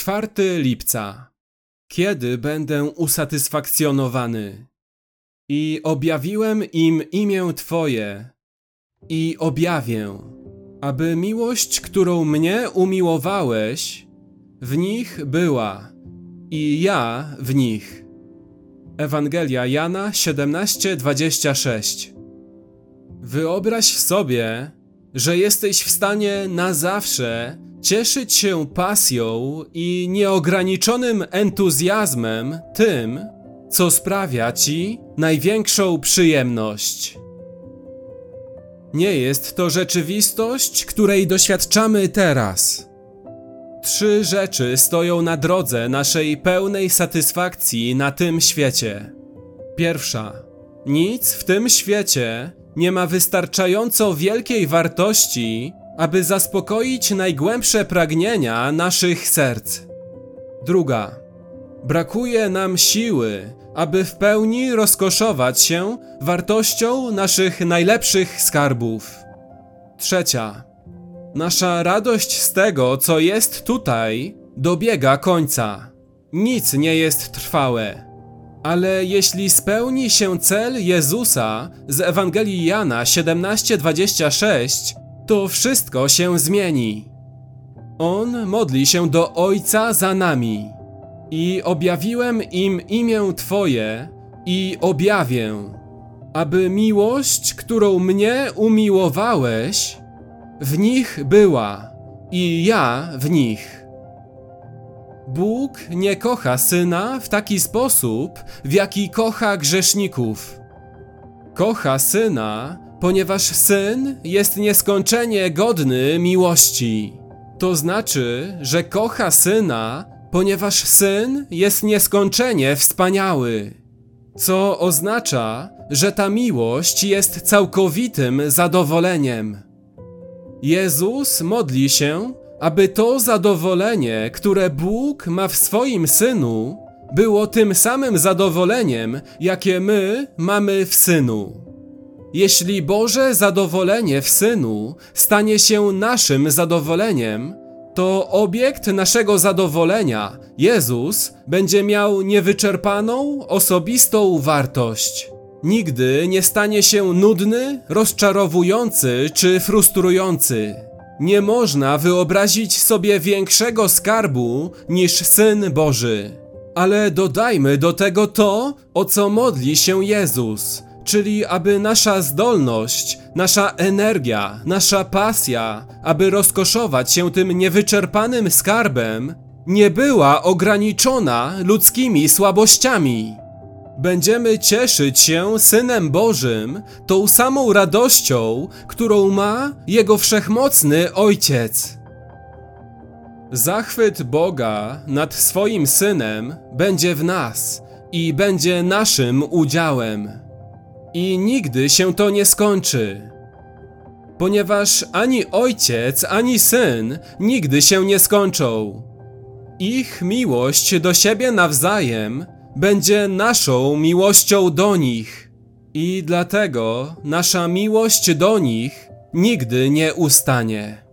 4 lipca. Kiedy będę usatysfakcjonowany? I objawiłem im imię Twoje. I objawię, aby miłość, którą mnie umiłowałeś, w nich była i ja w nich. Ewangelia Jana 17:26. Wyobraź sobie, że jesteś w stanie na zawsze cieszyć się pasją i nieograniczonym entuzjazmem tym, co sprawia ci największą przyjemność. Nie jest to rzeczywistość, której doświadczamy teraz. Trzy rzeczy stoją na drodze naszej pełnej satysfakcji na tym świecie. Pierwsza. Nic w tym świecie nie ma wystarczająco wielkiej wartości, aby zaspokoić najgłębsze pragnienia naszych serc. Druga. Brakuje nam siły, aby w pełni rozkoszować się wartością naszych najlepszych skarbów. Trzecia. Nasza radość z tego, co jest tutaj, dobiega końca. Nic nie jest trwałe. Ale jeśli spełni się cel Jezusa z Ewangelii Jana 17:26, to wszystko się zmieni. On modli się do Ojca za nami. I objawiłem im imię Twoje i objawię, aby miłość, którą mnie umiłowałeś, w nich była i ja w nich. Bóg nie kocha syna w taki sposób, w jaki kocha grzeszników. Kocha syna, ponieważ syn jest nieskończenie godny miłości. To znaczy, że kocha syna, ponieważ syn jest nieskończenie wspaniały. Co oznacza, że ta miłość jest całkowitym zadowoleniem. Jezus modli się, aby to zadowolenie, które Bóg ma w swoim synu, było tym samym zadowoleniem, jakie my mamy w synu. Jeśli Boże zadowolenie w synu stanie się naszym zadowoleniem, to obiekt naszego zadowolenia, Jezus, będzie miał niewyczerpaną, osobistą wartość. Nigdy nie stanie się nudny, rozczarowujący czy frustrujący. Nie można wyobrazić sobie większego skarbu niż Syn Boży. Ale dodajmy do tego to, o co modli się Jezus, czyli aby nasza zdolność, nasza energia, nasza pasja, aby rozkoszować się tym niewyczerpanym skarbem, nie była ograniczona ludzkimi słabościami. Będziemy cieszyć się Synem Bożym tą samą radością, którą ma Jego wszechmocny Ojciec. Zachwyt Boga nad swoim Synem będzie w nas i będzie naszym udziałem. I nigdy się to nie skończy. Ponieważ ani Ojciec, ani Syn nigdy się nie skończą. Ich miłość do siebie nawzajem będzie naszą miłością do nich. I dlatego nasza miłość do nich nigdy nie ustanie.